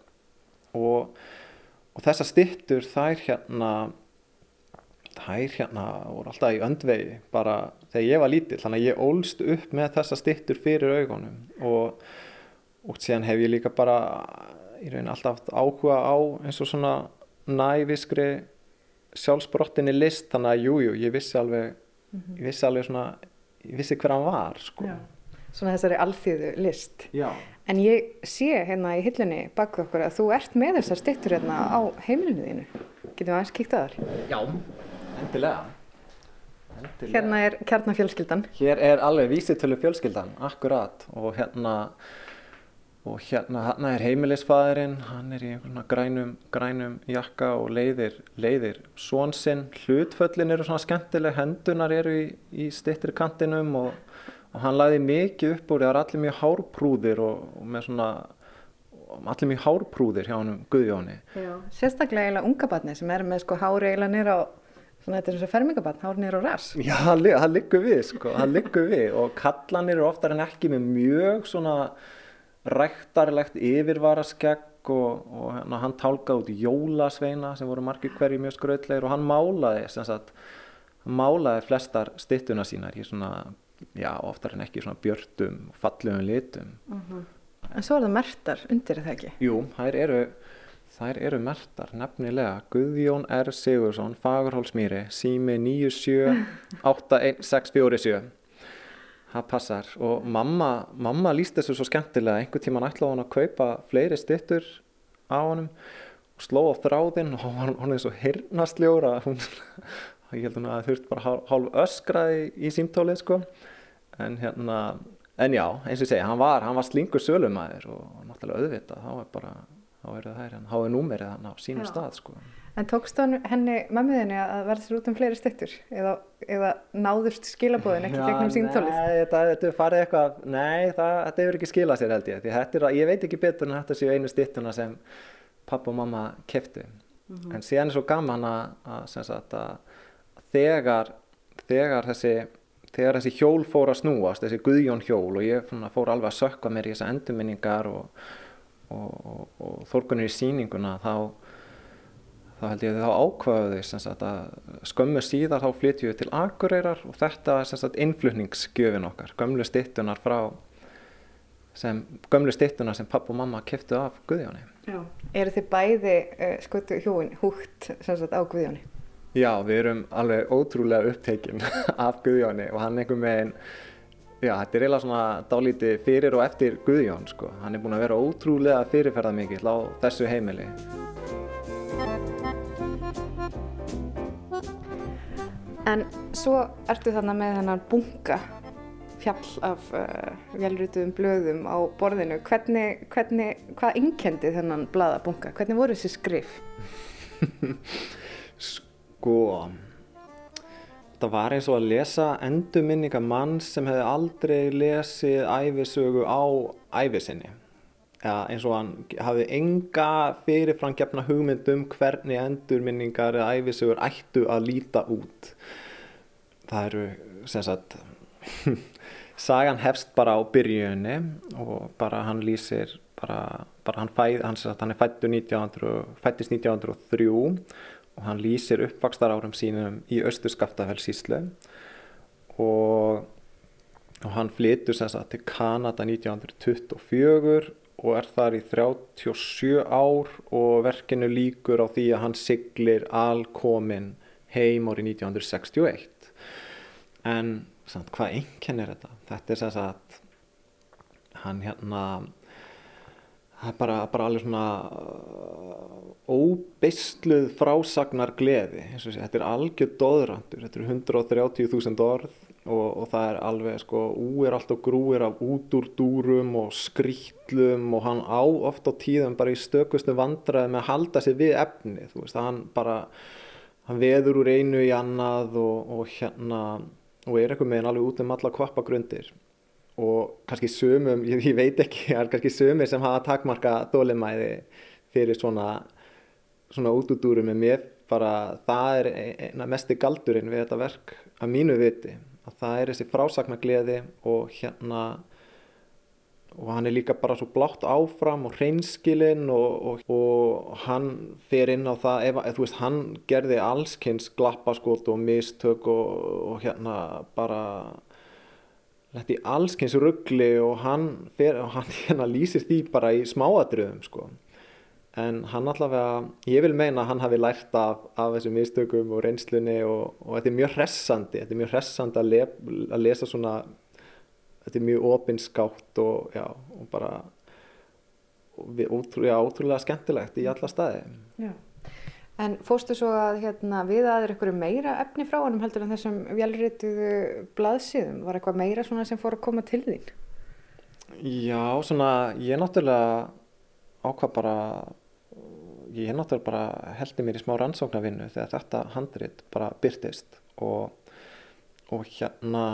Speaker 6: Og, og þessar styttur þær hérna þær hérna voru alltaf í öndvegi bara þegar ég var lítill. Þannig að ég ólst upp með þessar styttur fyrir augunum og síðan hef ég líka bara í raunin alltaf áhuga á eins og svona næviskri sjálfsbrottinni list þannig að jújú, jú, ég vissi alveg ég vissi alveg svona ég vissi hver hann var sko.
Speaker 1: Já. Svona þessari alþýðu list.
Speaker 6: Já.
Speaker 1: En ég sé hérna í hillunni baku okkur að þú ert með þessar styttur hérna á heimilinu þínu. Getum við aðeins kíkt að þar?
Speaker 6: Já, endilega. endilega.
Speaker 1: Hérna er kjarnafjölskyldan.
Speaker 6: Hér er alveg vísitölu fjölskyldan, akkurat og hérna og hérna, hérna er heimilisfæðurinn hann er í einhvern grænum, grænum jakka og leiðir, leiðir svon sinn, hlutföllin eru svona skemmtileg, hendunar eru í, í stittri kantinum og, og hann laði mikið upp úr, það er allir mjög hárprúðir og, og með svona allir mjög hárprúðir hjá hann Guðjóni.
Speaker 1: Já. Sérstaklega eiginlega unga barni sem er með sko hári eiginlega nýra á Svona þetta er eins og fermingabann, hár nýra á ras.
Speaker 6: Já, hann, hann liggur við, sko, hann liggur við og kallanir eru oftar en ekki með mjög svona ræktarlegt yfirvaraskegg og, og hérna, hann tálkaði út jólasveina sem voru margir hverju mjög skrautlegir og hann málaði sagt, málaði flestar styttuna sínar í svona, já, oftar en ekki svona björtum, fallegum litum.
Speaker 1: En svo er það mertar undir það ekki.
Speaker 6: Jú, þær eru, þær eru mertar, nefnilega Guðjón R. Sigursson, Fagurhólsmýri, sími 9781647. Það passar og mamma, mamma líst þessu svo skemmtilega, einhvern tíman ætlaði hún að kaupa fleiri styttur á honum og sló á þráðinn og hún er svo hirnastljóra, hún, ég held hún að þurft bara hálf, öskraði í símtólið sko, en hérna, en já, eins og ég segi, hann var, hann var slingur sölumæður og náttúrulega auðvitað, þá er bara, þá er það hérna, þá er númerið hann á sínum
Speaker 1: Já.
Speaker 6: stað sko.
Speaker 1: En tókst henni mömmuðinni að verða sér út um fleiri styttur? Eða, eða náðust skilabóðin ekki gegnum símtólið?
Speaker 6: Nei, þetta, þetta farið eitthvað, nei, það, þetta hefur ekki skilað sér held ég. Því þetta er, ég veit ekki betur en þetta séu einu styttuna sem pappa og mamma keftu. En síðan er svo gaman að, að, að þegar, þegar þessi, þegar þessi hjól fór að snúast, þessi Guðjón hjól og ég fór alveg að sökka mér í þessar endurminningar og, og, og, og þórkunir í sýninguna, þá þá held ég að þá ákvaðu þau að skömmu síðar þá flytjum við til Akureyrar og þetta er innflutningsgjöfin okkar, gömlu styttunar frá sem, gömlu styttunar sem papp og mamma keftu af Guðjóni.
Speaker 1: Já. Eru þið bæði uh, skutu hjúin húgt sagt á Guðjóni?
Speaker 6: Já, við erum alveg ótrúlega upptekinn af Guðjóni og hann einhver megin Já, þetta er eiginlega svona dálítið fyrir og eftir Guðjón, sko. Hann er búinn að vera ótrúlega fyrirferðar mikill á þessu heimili.
Speaker 1: En svo ertu þarna með hennar bunga fjall af uh, velrutuðum blöðum á borðinu. Hvernig, hvernig, hvað einkendi þennan blaðabunga? Hvernig voru þessi skrif?
Speaker 6: Sko, það var eins og að lesa endurminninga manns sem hefði aldrei lesið æfisögu á æfisinni. Ja, eins og hann hafði enga fyrirfram gefna hugmynd um hvernig endurminningar eða æfisögur ættu að líta út. Það eru, sem sagt, sagan hefst bara á byrjunni og bara hann lýsir, bara, bara hann, fæð, hann, sagt, hann er fættur 1900, fættist 1903 og hann lýsir uppvakstar árum sínum í Östur Skaftafellsíslu og, og hann flytur sem sagt til Kanada 1924 og er þar í 37 ár og verkinu líkur á því að hann siglir alkomin heim árið 1961 en samt, hvað einkenn er þetta? Þetta er sem sagt hann hérna það er bara, bara alveg svona uh, óbeistluð frásagnar gleði þetta er algjör doðrandur þetta eru 130.000 orð og, og það er alveg sko úir allt og grúir af út úr dúrum og skrýtlum og hann á oft á tíðum bara í stökustu vandræði með að halda sig við efni þú veist, hann bara hann veður úr einu í annað og, og hérna og er einhvern veginn alveg út um alla kvappagrundir og kannski sömum, ég, ég veit ekki, það er kannski sömur sem hafa takmarka þólimæði fyrir svona, svona útúdúrum en mér bara, það er eina mesti galdurinn við þetta verk að mínu viti, að það er þessi frásagnagleði og hérna og hann er líka bara svo blátt áfram og hreinskilinn og, og, og hann fer inn á það ef, ef veist, hann gerði allskynns glappaskot og mistök og, og hérna bara lett í allskynns ruggli og hann, fer, hann hérna lýsir því bara í smáadröðum sko en hann allavega, ég vil meina að hann hafi lært af, af þessum mistökum og reynslunni og, og þetta er mjög hressandi þetta er mjög hressandi að, le, að lesa svona þetta er mjög opinskátt og, já, og bara og við, ótrú, já, ótrúlega skemmtilegt í alla staði
Speaker 1: Já. En fórstu svo að hérna, við aður ykkur meira efni frá honum heldur en þessum velrituðu blaðsíðum? Var eitthvað meira svona sem fór að koma til þín?
Speaker 6: Já, svona ég náttúrulega ákvað bara ég náttúrulega bara heldi mér í smá rannsóknarvinnu þegar þetta handrit bara byrtist og, og hérna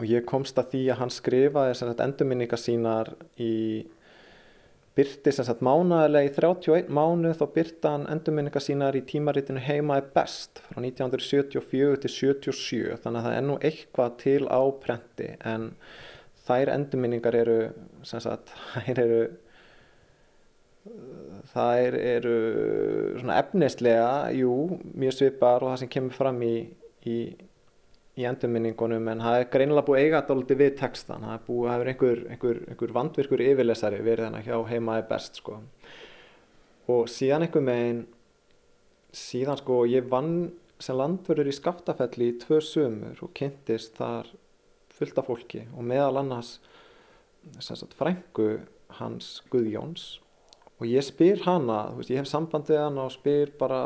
Speaker 6: og ég komst að því að hann skrifaði endurminningar sínar í byrti sem sagt mánaðilega í 31 mánuð þá byrta hann endurminningar sínar í tímaritinu Heima er best frá 1974 til 77 þannig að það er nú eitthvað til á prenti en þær endurminningar eru sem sagt þær eru þær eru svona efnislega, jú, mjög svipar og það sem kemur fram í, í, í endurminningunum en það er greinilega búið eiga dáliti við textan, það er búið að hafa einhver, einhver, einhver vandvirkur yfirlesari verið þannig hjá heimaði best sko. Og síðan einhver megin, síðan sko ég vann sem landverður í Skaftafelli í tvö sömur og kynntist þar fullt af fólki og meðal annars frængu hans Guðjóns og ég spyr hana, veist, ég hef sambandið hana og spyr bara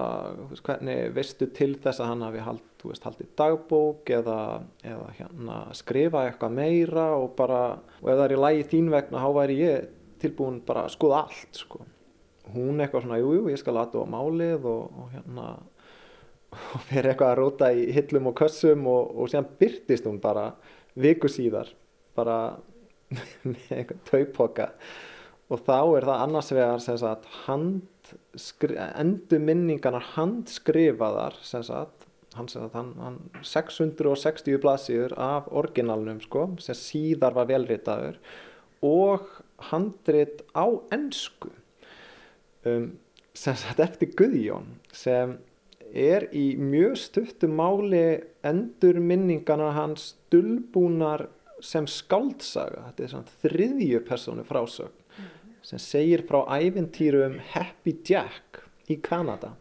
Speaker 6: veist, hvernig veistu til þess að hann hafi hald, veist, haldið dagbók eða, eða hérna, skrifa eitthvað meira og bara, og ef það er í lægi þín vegna, þá væri ég tilbúin bara að skoða allt sko. Hún eitthvað svona, jújú, jú, ég skal aðdóa málið og, og hérna, og fyrir eitthvað að róta í hillum og kössum og, og síðan byrtist hún bara viku síðar, bara með eitthvað taupoka og þá er það annars vegar sagt endur minningarnar handskrifaðar sagt hann, sagt, hann, hann 660 blaðsíður af orginalnum sko, sem síðar var velritaður og handrit á ennsku um, sem sagt eftir Guðjón sem er í mjög stuttum máli endur minningarnar hans dulbúnar sem skáldsaga. Þetta er svona þriðju persónu frásögn sem segir frá ævintýrum Happy Jack í Kanada.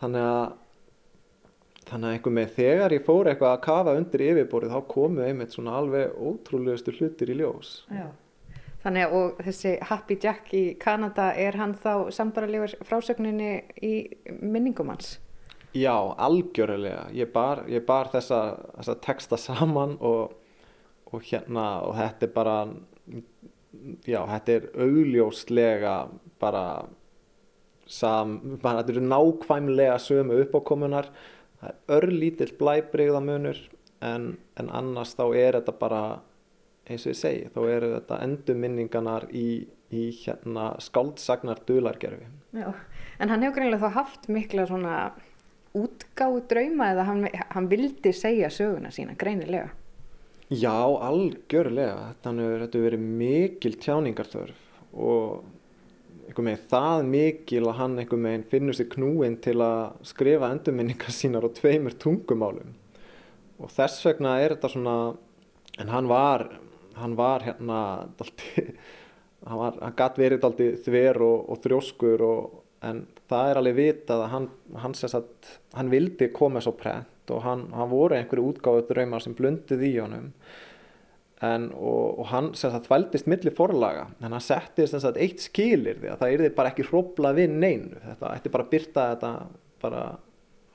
Speaker 6: Þannig að þannig að einhver með þegar ég fór eitthvað að kafa undir yfirborðið þá komu einmitt svona alveg ótrúlegustu hlutir í ljós.
Speaker 1: Já. Þannig að og þessi Happy Jack í Kanada er hann þá sambaralegur frásögninni í minningum hans?
Speaker 6: Já, algjörlega. Ég bar, ég bar þessa, þessa texta saman og, og hérna og þetta er bara já, þetta er augljóslega bara, sam, bara þetta eru nákvæmlega sömu uppákomunar. Það er örlítill blæbreyðamunur en, en annars þá er þetta bara eins og ég segi, þá eru þetta endurminninganar í, í hérna skáldsagnar dulargerfi
Speaker 1: Já, en hann hefur greinlega þá haft mikla svona útgáðu drauma eða hann, hann vildi segja söguna sína greinilega
Speaker 6: Já, algjörlega. Þannig að þetta verið mikil tjáningarþörf og einhver meginn það mikil að hann einhver meginn finnur sér knúin til að skrifa endurminningar sínar á tveimur tungumálum. Og þess vegna er þetta svona, en hann var, hann var hérna, daldi, hann, var, hann gatt verið daldi þver og, og þrjóskur og, en það er alveg vitað að hann, hann, sagt, hann vildi koma svo prent og hann, hann voru einhverju útgáðu draumar sem blundið í honum. En, og, og hann sagt, þvældist millir forlaga en hann setti sagt, eitt skilir því að það erði bara ekki hrópla við neinu. Þetta ætti bara að byrta þetta bara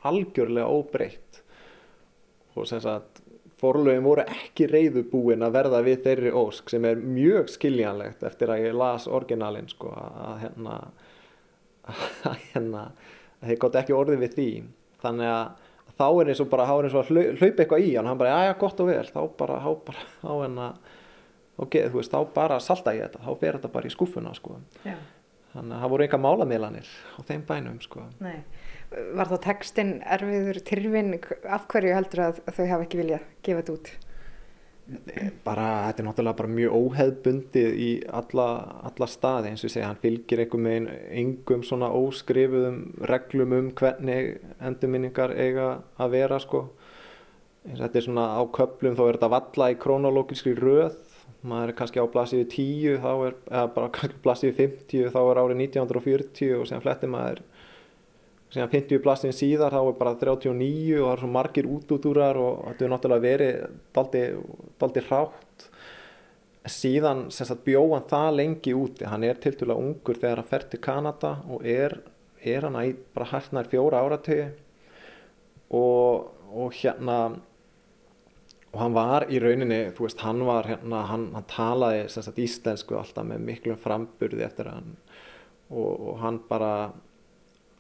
Speaker 6: algjörlega óbreytt. Og sem sagt forlögin voru ekki reyðubúin að verða við þeirri ósk sem er mjög skiljanlegt eftir að ég las orginalin sko að hérna að hérna að þeir gátt ekki orðið við því. Þannig að þá er eins og bara, er eins og að hlaupa eitthvað í hann, hann bara, já, já, gott og vel, þá bara, þá bara, þá en að, ok, þú veist, þá bara salta ég þetta, þá fer þetta bara í skúfuna, sko. Já. Þannig að það voru enga málamiðlanir á þeim bænum, sko.
Speaker 1: Nei, Var þá textin erfiður tyrfin, af hverju heldur að þau hafa ekki viljað gefa þetta út?
Speaker 6: Bara, þetta er náttúrulega bara mjög óheðbundið í alla, alla staði eins og segja, hann fylgir einhver megin engum svona óskrifuðum reglum um hvernig endurminningar eiga að vera sko. Þetta er svona á köplum þá er þetta valla í krónológiskri röð. Maður er kannski á blassíðu 10 þá er, eða bara kannski blassíðu 50 þá er árið 1940 og sem flettir maður síðan 50 blassin síðar þá er bara 39 og það er svo margir útútúrar og þetta er náttúrulega verið daldi, hrátt. Síðan bjóðan það lengi úti. Hann er til dæla ungur þegar hann fer til Kanada og er, er hann að bara hætnar fjóra áratögi og, og hérna og hann var í rauninni þú veist hann var hérna hann, hann talaði sagt, íslensku alltaf með miklum framburði eftir hann. Og, og hann bara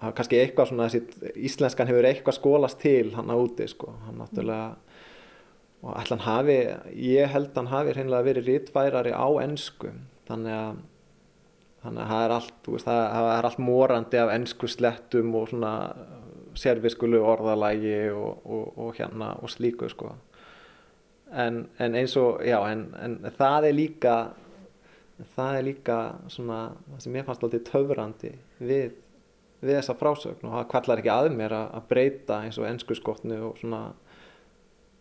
Speaker 6: það er kannski eitthvað svona þessi íslenskan hefur eitthvað skólast til hann á úti sko, hann náttúrulega og ætla hann hafi, ég held hann hafi hreinlega verið rítfærari á ennsku þannig að þannig að það er allt, veist, það er allt morandi af ennsku slettum og svona serviskulu orðalægi og, og, og hérna og slíku sko. En, en eins og, já, en, en það er líka það er líka svona það sem ég fannst alltaf töfrandi við við þessa frásögn og það kvallar ekki að mér að breyta eins og ennsku skotnu og svona,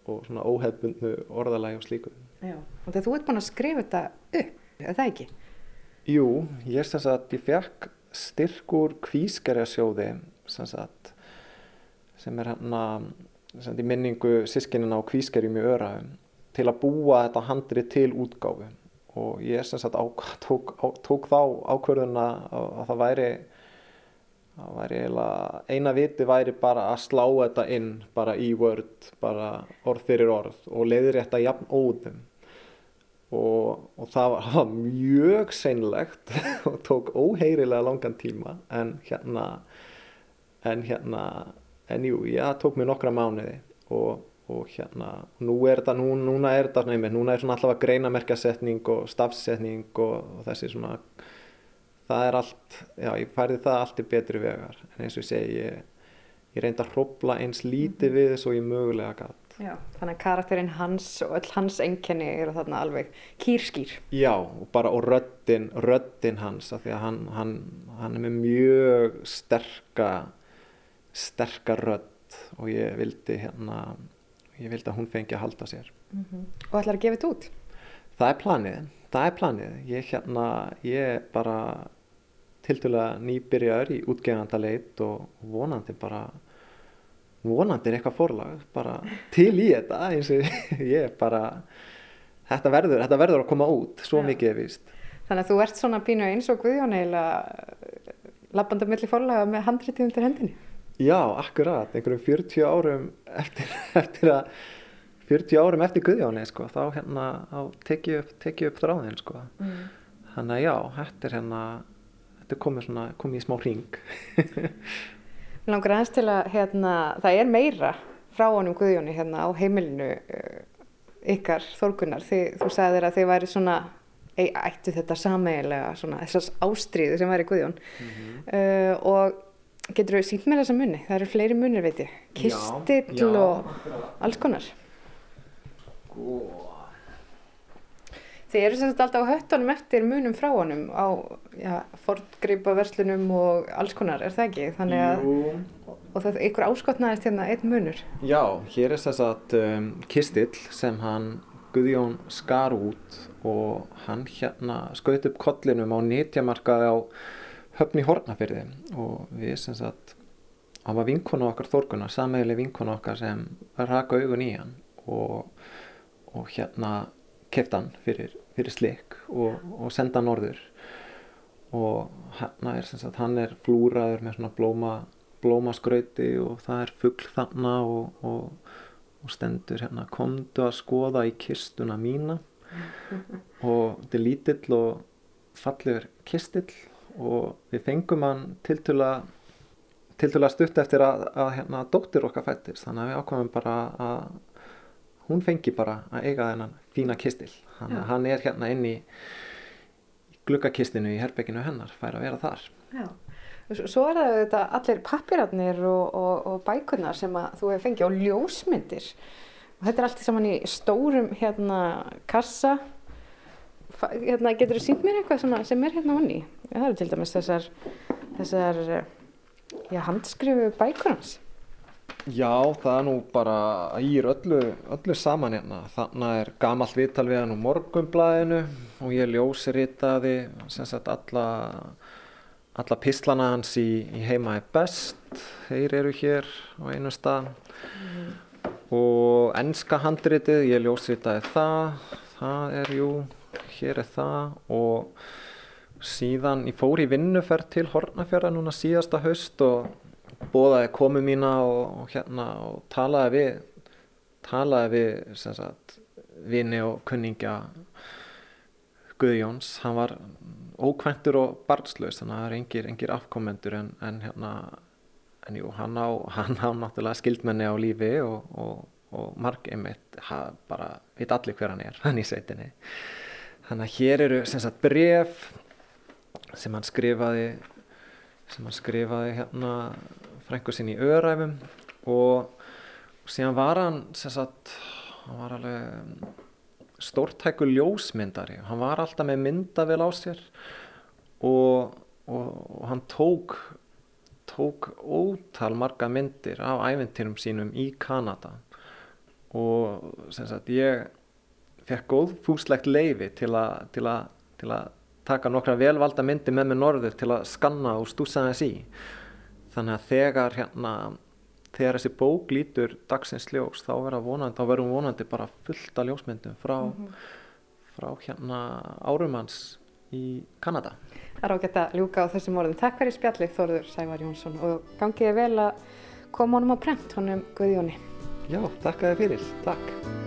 Speaker 6: og svona óhefbundnu orðalagi og slíku.
Speaker 1: Já, og þegar þú ert búin að skrifa þetta upp, er það ekki?
Speaker 6: Jú, ég sem sagt, ég fekk styrkur kvískerjasjóði sem sagt, sem er hérna sem í minningu sískinina á kvískerjum í öraðum til að búa þetta handri til útgáfu og ég sem sagt á, tók, á, tók þá ákverðuna að, að það væri það væri eiginlega, eina viti væri bara að slá þetta inn bara í Word, bara orð fyrir orð og leiðir þetta jafn óðum. Og, og það var, var mjög seinlegt og tók óheirilega langan tíma en hérna en hérna, en jú, já, það tók mér nokkra mánuði og, og hérna, nú er þetta, nú, núna er þetta, nefnir, núna er svona allavega greinamerkasetning og stafsetning og, og þessi svona það er allt, já ég færði það allt í betri vegar en eins og ég segi ég, ég reyndi að hrópla eins lítið mhm. við svo ég mögulega gæt
Speaker 1: Já, þannig að karakterinn hans og öll hans enkenni eru þarna alveg kýrskýr
Speaker 6: Já, og bara og röddinn röddinn hans, af því að hann, hann, hann er með mjög sterka sterka rödd og ég vildi hérna ég vildi að hún fengi að halda sér
Speaker 1: mm -hmm. Og ætlar að gefa þetta út?
Speaker 6: Það er planið, það er planið ég hérna, ég bara til dæla nýbyrjar í útgefandaleit og vonandi bara vonandi er eitthvað forlag bara til í þetta eins og ég bara þetta verður, þetta verður að koma út svo Já. mikið er vist
Speaker 1: Þannig að þú ert svona bínu eins og Guðjón eiginlega lappanda millir forlaga með handritið undir hendinni
Speaker 6: Já, akkurat, einhverjum 40 árum eftir, eftir að 40 árum eftir Guðjóni sko, þá hérna tekið upp, teki upp þráðin sko. mm. þannig að já, þetta er hérna þetta komið, svona, komið í smá ring
Speaker 1: Mér langar aðeins til að hérna, það er meira frá honum Guðjóni hérna á heimilinu uh, ykkar þorgunar Þi, þú sagðir að þið væri svona ættu þetta sameigilega svona, þessars ástríðu sem væri Guðjón. Mm -hmm. uh, og getur þú sínt mér þessa munni það eru fleiri munir veit ég. Kistill og alls konar. Sko Þið eru sem sagt alltaf á höttunum eftir munum frá honum á fortgreipaverslunum og alls konar, er það ekki? Þannig að, Jú. og það er ykkur áskotnaðist hérna einn munur.
Speaker 6: Já, hér er þess að um, Kistill sem hann Guðjón skar út og hann hérna skaut upp kollinum á nýtjamarkaði á höfni Hortnafyrði og við sem sagt, hann var vinkonu okkar þorgunar, sammeili vinkonu okkar sem raka augun í hann og, og hérna keftan fyrir fyrir slik og, og senda norður. Og hann er, sagt, hann er flúraður með svona blóma, blómaskrauti og það er fuggl þarna og, og, og stendur hérna komdu að skoða í kistuna mína. Og þetta er lítill og fallegur kistill og við fengum hann til til að til til að stutt eftir að, að hérna dóttir okkar fættist þannig að við ákvæmum bara að hún fengi bara að eiga þennan fína kistil hann, hann er hérna inn í gluggakistinu í herbygginu hennar fær að vera þar
Speaker 1: Já. Svo er það þetta allir pappirarnir og, og, og bækurnar sem að þú hefur fengið og ljósmyndir. Og þetta er allt saman í stórum hérna kassa. Hérna, getur þú sínt mér eitthvað svona sem er hérna onni? Það eru til dæmis þessar, þessar eh, já, handskrifu bækur hans.
Speaker 6: Já, það er nú bara ír öllu, öllu saman hérna. Þannig er gamalt viðtal við hann úr morgumblæðinu og ég ljósiritaði sem sagt alla, alla pislana hans í, í heima er best. Þeir eru hér á einu stað. Og enska handritið, ég ljósritaði það. Það er jú, hér er það og síðan ég fór í vinnuferð til Hortnafjörða núna síðasta haust og bóðaði komu mína og, og hérna og talaði við talaði við sem sagt vini og kunningja Guðjóns, hann var ókvæntur og barnslaus þannig að það er engir, engir afkomendur en, en hérna en jú, hann á, hann á náttúrulega skildmenni á lífi og, og, og marg einmitt, ha, bara veit allir hver hann er, hann í sveitinni. Þannig að hér eru sem sagt bref sem hann skrifaði sem hann skrifaði hérna frængu sinni í öræfum og síðan var hann sagt hann var alveg stórtækur ljósmyndari. Hann var alltaf með myndavel á sér og, og, og hann tók tók ótal marga myndir af æventýrum sínum í Kanada. Og sagt ég fekk leifi að, til að, til að taka nokkra velvalda myndir með mig norður til að skanna og stúsa þess í þannig að þegar hérna þegar þessi bók lítur dagsins ljós þá verður vonandi, vonandi bara fullt af ljósmyndum frá, frá hérna árum hans í Kanada
Speaker 1: Það er ágætt að ljúka á þessum orðum. Takk fyrir spjallið Þórður Sævar Jónsson og gangiði vel að koma honum á prent honum Guðjóni.
Speaker 6: Já, takk að þið fyrir, takk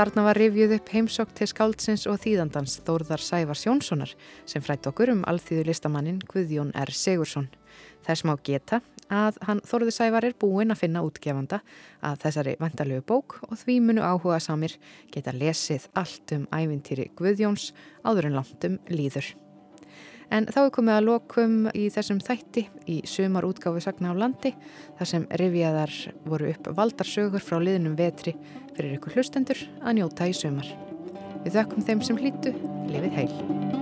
Speaker 1: Þarna var rifjuð upp heimsók til skáldsins og þýðandans Þórðar Sævars Jónssonar sem frætt okkur um alþýðu listamannin Guðjón R. Sigursson. Þess má geta að hann Þórður Sævar er búinn að finna útgefanda að þessari vendarlegu bók og því munu áhuga samir geta lesið allt um ævintýri Guðjóns áður en langt um líður. En þá er komið að lokum í þessum þætti í sumar útgáfu Sagna á landi þar sem rifjaðar voru upp valdarsögur frá liðnum vetri fyrir ykkur hlustendur að njóta í sumar. Við þökkum þeim sem hlýtu, lifið heil.